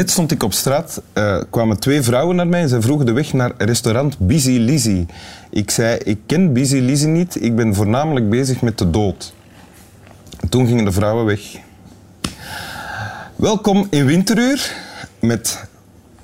daarnet stond ik op straat, uh, kwamen twee vrouwen naar mij en ze vroegen de weg naar restaurant Busy Lizzy. Ik zei, ik ken Busy Lizzy niet, ik ben voornamelijk bezig met de dood. En toen gingen de vrouwen weg. Welkom in Winteruur met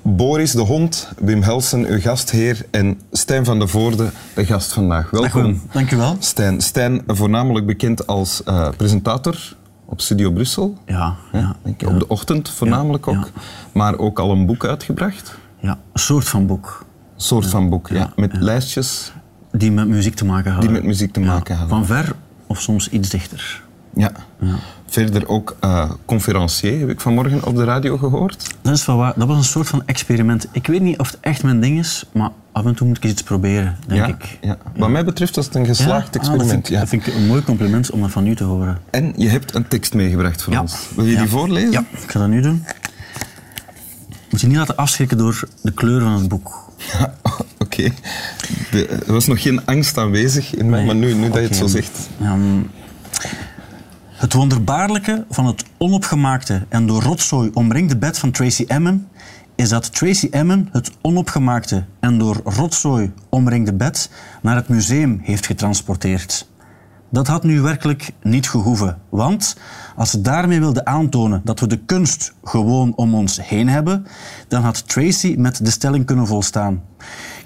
Boris de Hond, Wim Helsen, uw gastheer, en Stijn van de Voorde, de gast vandaag. Welkom. Dank u wel. Stijn, Stijn voornamelijk bekend als uh, presentator op Studio Brussel. Ja. ja. Op de ochtend voornamelijk ook. Maar ook al een boek uitgebracht. Ja, een soort van boek. Een soort van boek, ja. Met lijstjes. Die met muziek te maken hadden. Die met muziek te maken hadden. Van ver of soms iets dichter. Ja. Verder ook uh, conferencier, heb ik vanmorgen op de radio gehoord. Dat is wel waar. Dat was een soort van experiment. Ik weet niet of het echt mijn ding is, maar af en toe moet ik eens iets proberen, denk ja, ik. Ja. Wat mij betreft was het een geslaagd experiment. Ah, dat, vind ik, dat, vind ik, een mooi compliment om dat van u te horen. En je hebt een tekst meegebracht voor ons. Wil je die voorlezen? Ja, ik ga dat nu doen. Moet je niet laten afschrikken door de kleur van het boek. Oké. Er was nog geen angst aanwezig in mij, maar nu, nu dat je het zo zegt. Um, het wonderbaarlijke van het onopgemaakte en door rotzooi omringde bed van Tracy Emin is dat Tracy Emin het onopgemaakte en door rotzooi omringde bed naar het museum heeft getransporteerd. Dat had nu werkelijk niet gehoeven, want als ze daarmee wilde aantonen dat we de kunst gewoon om ons heen hebben, dan had Tracy met de stelling kunnen volstaan.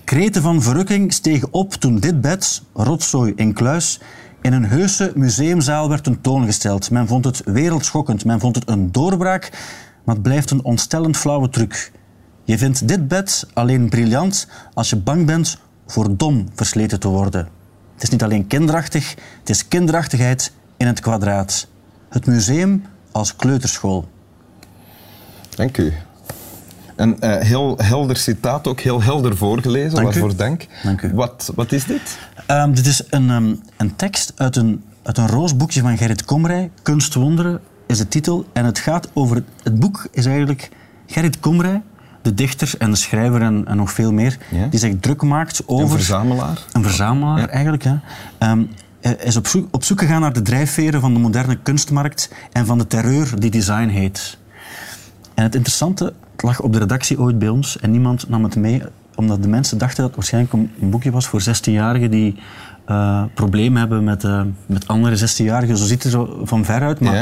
Kreten van verrukking stegen op toen dit bed, rotzooi in kluis, in een heuse museumzaal werd tentoongesteld. Men vond het wereldschokkend, men vond het een doorbraak, maar het blijft een ontstellend flauwe truc. Je vindt dit bed alleen briljant als je bang bent voor dom versleten te worden. Het is niet alleen kinderachtig, het is kinderachtigheid in het kwadraat. Het museum als kleuterschool. Dank u. Een uh, heel helder citaat, ook heel helder voorgelezen. Dank Waarvoor dank. Dank u. Wat, wat is dit? Um, dit is een, um, een tekst uit een, uit een roos boekje van Gerrit Komrij. Kunstwonderen is de titel. En het gaat over... Het, het boek is eigenlijk Gerrit Komrij, de dichter en de schrijver en, en nog veel meer, ja? die zich druk maakt over... Een verzamelaar. Een verzamelaar, ja. eigenlijk. Hè. Um, hij is op zoek, op zoek gegaan naar de drijfveren van de moderne kunstmarkt en van de terreur die design heet. En het interessante, het lag op de redactie ooit bij ons en niemand nam het mee, omdat de mensen dachten dat het waarschijnlijk een boekje was voor 16-jarigen die uh, problemen hebben met, uh, met andere 16-jarigen. Zo ziet het er van ver uit. Maar ja.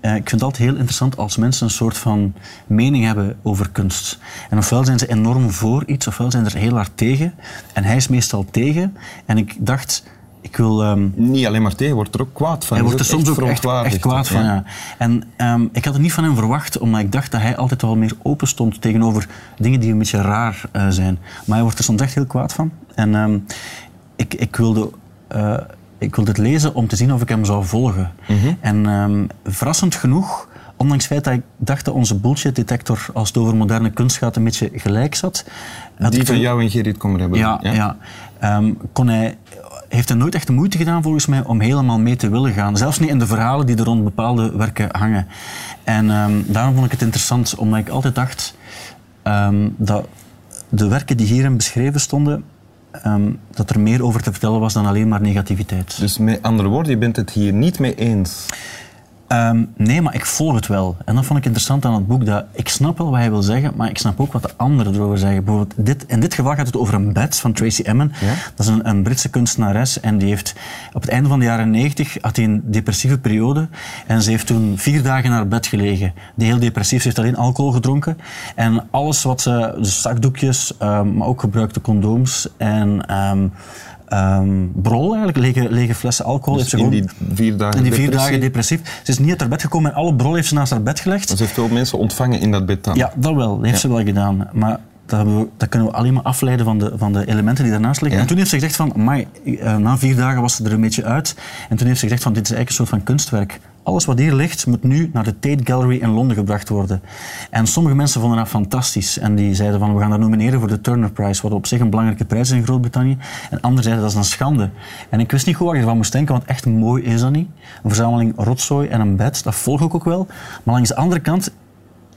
uh, ik vind het altijd heel interessant als mensen een soort van mening hebben over kunst. En ofwel zijn ze enorm voor iets, ofwel zijn ze er heel hard tegen. En hij is meestal tegen. En ik dacht, ik wil... Um, Niet alleen maar tegen, wordt er ook kwaad van. Hij wordt er soms ook echt, echt kwaad van, ja. ja. En um, ik had het niet van hem verwacht, omdat ik dacht dat hij altijd wel meer open stond tegenover dingen die een beetje raar uh, zijn. Maar hij wordt er soms echt heel kwaad van. En um, ik, ik wilde... Uh, ik wilde het lezen om te zien of ik hem zou volgen. Mhm. Mm -hmm. En verrassend genoeg ondanks het feit dat ik dacht dat onze bullshit-detector, als het over moderne kunst gaat, een beetje gelijk zat. Die van jou en Gerrit Kommer hebben. Ja, ja. ja. Um, kon hij, heeft hij nooit echt de moeite gedaan, volgens mij, om helemaal mee te willen gaan. Zelfs niet in de verhalen die er rond bepaalde werken hangen. En um, daarom vond ik het interessant, omdat ik altijd dacht um, dat de werken die hierin beschreven stonden, Um, dat er meer over te vertellen was dan alleen maar negativiteit. Dus met andere woorden, je bent het hier niet mee eens? Um, nee, maar ik volg het wel. En dat vond ik interessant aan het boek. Dat ik snap wel wat hij wil zeggen, maar ik snap ook wat de anderen erover zeggen. Bijvoorbeeld dit, in dit geval gaat het over een bed van Tracy Emin. Ja? Dat is een, een, Britse kunstenares. En die heeft op het einde van de jaren 90 had hij een depressieve periode. En ze heeft toen vier dagen naar bed gelegen. Die heel depressief. Ze heeft alleen alcohol gedronken. En alles wat ze... Dus zakdoekjes, um, maar ook gebruikte condooms. En... Um, Um, brol eigenlijk, lege, lege flessen alcohol. Dus heeft ze in gewoon, die vier dagen in die vier depressie? dagen depressief. Ze is niet uit haar bed gekomen en alle brol heeft ze naast haar bed gelegd. Ze heeft veel mensen ontvangen in dat bed dan? Ja, dat wel. Dat heeft Ja. ze wel gedaan. Maar dat, hebben we, dat kunnen we alleen maar afleiden van de, van de elementen die daarnaast liggen. Ja. En toen heeft ze gezegd van, amai, uh, na vier dagen was ze er een beetje uit. En toen heeft ze gezegd van, dit is eigenlijk een soort van kunstwerk. Alles wat hier ligt, moet nu naar de Tate Gallery in Londen gebracht worden. En sommige mensen vonden dat fantastisch. En die zeiden van, we gaan dat nomineren voor de Turner Prize, wat op zich een belangrijke prijs is in Groot-Brittannië. En anderen zeiden, dat is een schande. En ik wist niet goed wat ik ervan moest denken, want echt mooi is dat niet. Een verzameling rotzooi en een bed, dat volg ik ook wel. Maar langs de andere kant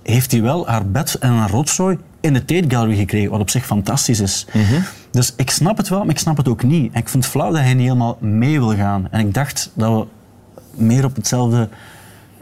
heeft hij wel haar bed en haar rotzooi in de Tate Gallery gekregen, wat op zich fantastisch is. Mhm. Dus ik snap het wel, maar ik snap het ook niet. En ik vind het flauw dat hij niet helemaal mee wil gaan. En ik dacht dat we meer op hetzelfde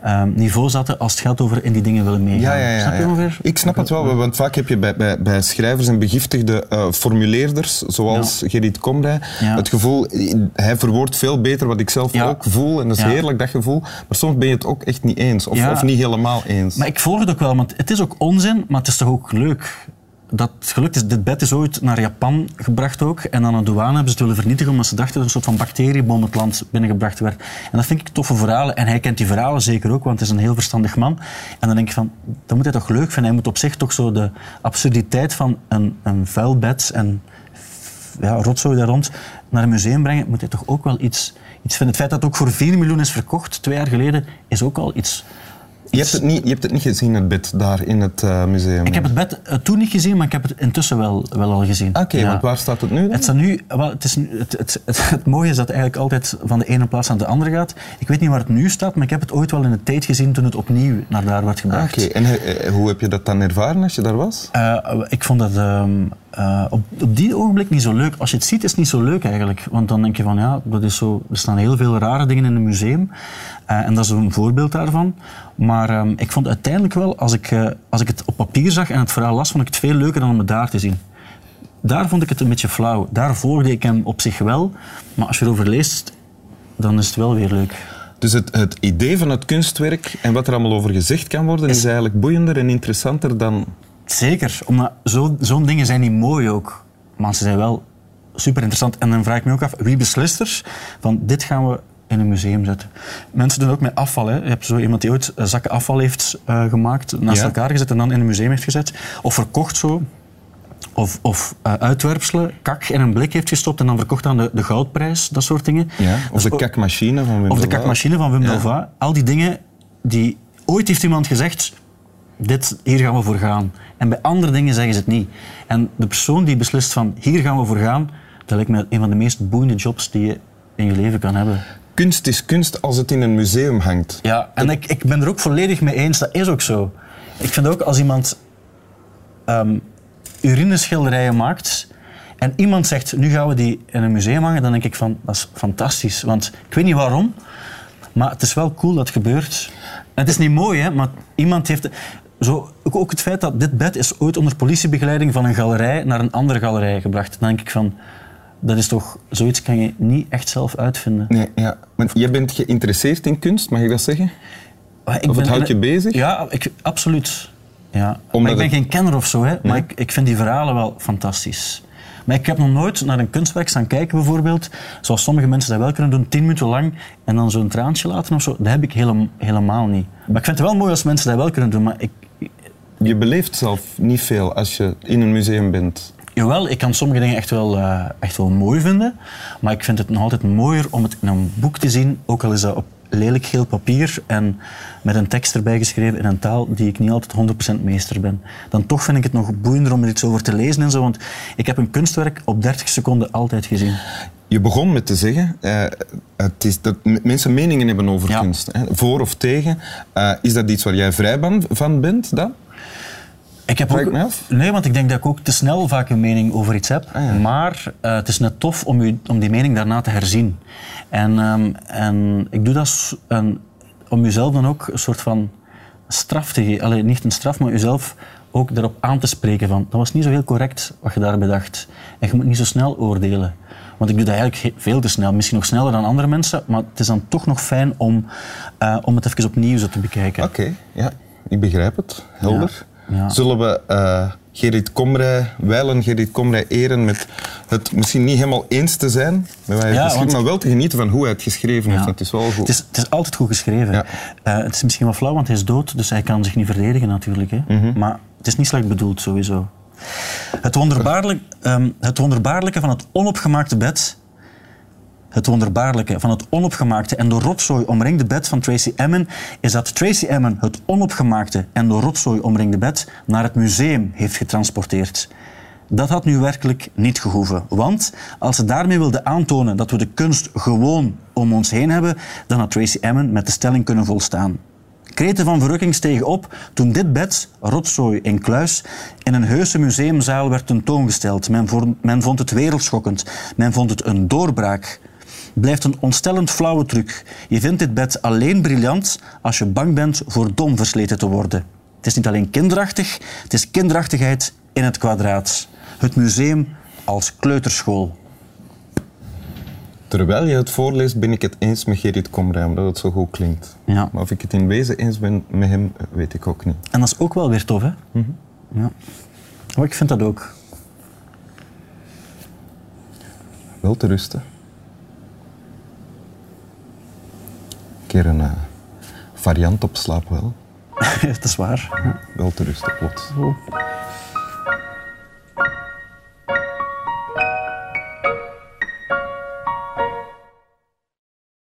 ehm, niveau zaten als het gaat over in die dingen willen meegaan. Ja, ja, ja, Snap je ongeveer? Ik snap het wel, want vaak heb je bij, bij, bij schrijvers en begiftigde eh, formuleerders, zoals Gerrit Komrij, het gevoel, hij verwoordt veel beter wat ik zelf ook voel, en dat is heerlijk, dat gevoel. Maar soms ben je het ook echt niet eens, of, of niet helemaal eens. Maar ik volg het ook wel, want het is ook onzin, maar het is toch ook leuk. Dat gelukt is, dit bed is ooit naar Japan gebracht ook. En aan de douane hebben ze het willen vernietigen omdat ze dachten dat een soort van bacteriebom het land binnengebracht werd. En dat vind ik toffe verhalen. En hij kent die verhalen zeker ook, want hij is een heel verstandig man. En dan denk ik van, dat moet hij toch leuk vinden. Hij moet op zich toch zo de absurditeit van een, een vuil bed en ja, rotzooi daar rond naar een museum brengen, moet hij toch ook wel iets, iets vinden. Het feit dat het ook voor 4 miljoen is verkocht, twee jaar geleden, is ook al iets... je, hebt het niet, je hebt het niet gezien, het bed, daar in het eh, museum. Ik heb het bed eh, toen niet gezien, maar ik heb het intussen wel, wel al gezien. Oké, Ja. want waar staat het nu dan? Het, staat nu, wel, het, is, het, het, het, het mooie is dat het eigenlijk altijd van de ene plaats naar de andere gaat. Ik weet niet waar het nu staat, maar ik heb het ooit wel in de tijd gezien toen het opnieuw naar daar werd gebracht. Oké, en eh, hoe heb je dat dan ervaren als je daar was? Ik vond dat ehm, eh, op, op die ogenblik niet zo leuk. Als je het ziet, is het niet zo leuk eigenlijk. Want dan denk je van ja, dat is zo, er staan heel veel rare dingen in een museum. Eh, en dat is een voorbeeld daarvan. Maar ehm, ik vond uiteindelijk wel, als ik, eh, als ik het op papier zag en het verhaal las, vond ik het veel leuker dan om het daar te zien. Daar vond ik het een beetje flauw. Daar volgde ik hem op zich wel. Maar als je erover leest, dan is het wel weer leuk. Dus het, het idee van het kunstwerk en wat er allemaal over gezegd kan worden, is, eigenlijk boeiender en interessanter dan... Zeker, omdat zo- zo'n dingen zijn niet mooi ook. Maar ze zijn wel super interessant. En dan vraag ik me ook af, wie beslist er van dit gaan we in een museum zetten? Mensen doen ook met afval. Hè. Je hebt zo iemand die ooit zakken afval heeft eh, gemaakt, naast Ja. elkaar gezet en dan in een museum heeft gezet. Of verkocht zo. Of, of eh, uitwerpselen, kak in een blik heeft gestopt en dan verkocht aan de, de goudprijs, dat soort dingen. Ja, of Dus de kakmachine van Wim of de kakmachine van Wim Ja. Al die dingen die... Ooit heeft iemand gezegd, dit, hier gaan we voor gaan. En bij andere dingen zeggen ze het niet. En de persoon die beslist van, hier gaan we voor gaan, dat lijkt me een van de meest boeiende jobs die je in je leven kan hebben. Kunst is kunst als het in een museum hangt. Ja, en ik, ik ben er ook volledig mee eens, dat is ook zo. Ik vind ook als iemand ehm urineschilderijen maakt en iemand zegt, nu gaan we die in een museum hangen, dan denk ik van, dat is fantastisch. Want ik weet niet waarom, maar het is wel cool dat het gebeurt. En het is niet mooi, hè, maar iemand heeft... Zo, ook, het feit dat dit bed is ooit onder politiebegeleiding van een galerij naar een andere galerij gebracht. Dan denk ik van, dat is toch... Zoiets kan je niet echt zelf uitvinden. Nee, ja. Maar je bent geïnteresseerd in kunst, mag ik dat zeggen? Maar ik Of het houdt je bezig? Ja, ik, absoluut. Ja. Maar ik ben geen kenner of zo, hè, maar ik, ik vind die verhalen wel fantastisch. Maar ik heb nog nooit naar een kunstwerk staan kijken, bijvoorbeeld, zoals sommige mensen dat wel kunnen doen, tien minuten lang en dan zo'n traantje laten of zo. Dat heb ik helem- helemaal niet. Maar ik vind het wel mooi als mensen dat wel kunnen doen, maar ik, Je beleeft zelf niet veel als je in een museum bent. Jawel, ik kan sommige dingen echt wel, eh, echt wel mooi vinden. Maar ik vind het nog altijd mooier om het in een boek te zien. Ook al is dat op lelijk geel papier en met een tekst erbij geschreven in een taal die ik niet altijd 100% meester ben. Dan toch vind ik het nog boeiender om er iets over te lezen en zo. Want ik heb een kunstwerk op 30 seconden altijd gezien. Je begon met te zeggen, eh, het is dat mensen meningen hebben over Ja. kunst. Hè, voor of tegen. Eh, is dat iets waar jij vrij van bent dan? Ik heb ook? Nee, want ik denk dat ik ook te snel vaak een mening over iets heb. Ah, ja. Maar eh, het is net tof om, u, om die mening daarna te herzien. En, ehm, en ik doe dat om jezelf dan ook een soort van straf te geven. Alleen niet een straf, maar jezelf ook daarop aan te spreken van dat was niet zo heel correct wat je daar bedacht. En je moet niet zo snel oordelen. Want ik doe dat eigenlijk veel te snel. Misschien nog sneller dan andere mensen, maar het is dan toch nog fijn om, eh, om het even opnieuw zo te bekijken. Oké, ja, ik begrijp het. Helder. Ja, ja. Zullen we eh, Gerrit Komrij, wijlen Gerrit Komrij eren met het misschien niet helemaal eens te zijn met hij Ja, want- maar wel te genieten van hoe hij het geschreven heeft. Ja. Het is wel goed. Het is, het is altijd goed geschreven. Eh, het is misschien wel flauw, want hij is dood, dus hij kan zich niet verdedigen natuurlijk. Hè. Mhm. Maar het is niet slecht bedoeld, sowieso. Het, wonderbaarlijk, ehm, het wonderbaarlijke van het onopgemaakte bed... Het wonderbaarlijke van het onopgemaakte en door rotzooi omringde bed van Tracy Emin is dat Tracy Emin het onopgemaakte en door rotzooi omringde bed naar het museum heeft getransporteerd. Dat had nu werkelijk niet gehoeven. Want als ze daarmee wilde aantonen dat we de kunst gewoon om ons heen hebben, dan had Tracy Emin met de stelling kunnen volstaan. Kreten van verrukking stegen op toen dit bed, rotzooi in kluis, in een heuse museumzaal werd tentoongesteld. Men vond het wereldschokkend. Men vond het een doorbraak. Blijft een ontstellend flauwe truc. Je vindt dit bed alleen briljant als je bang bent voor dom versleten te worden. Het is niet alleen kinderachtig, het is kinderachtigheid in het kwadraat. Het museum als kleuterschool. Terwijl je het voorleest, ben ik het eens met Gerrit Komrij, omdat het zo goed klinkt. Ja. Maar of ik het in wezen eens ben met hem, weet ik ook niet. En dat is ook wel weer tof, hè? Ja. Oh, ik vind dat ook. Wel te rusten. Keer een eh, variant op slaap wel. dat is waar. Ja. Wel te rusten, plots. Oh.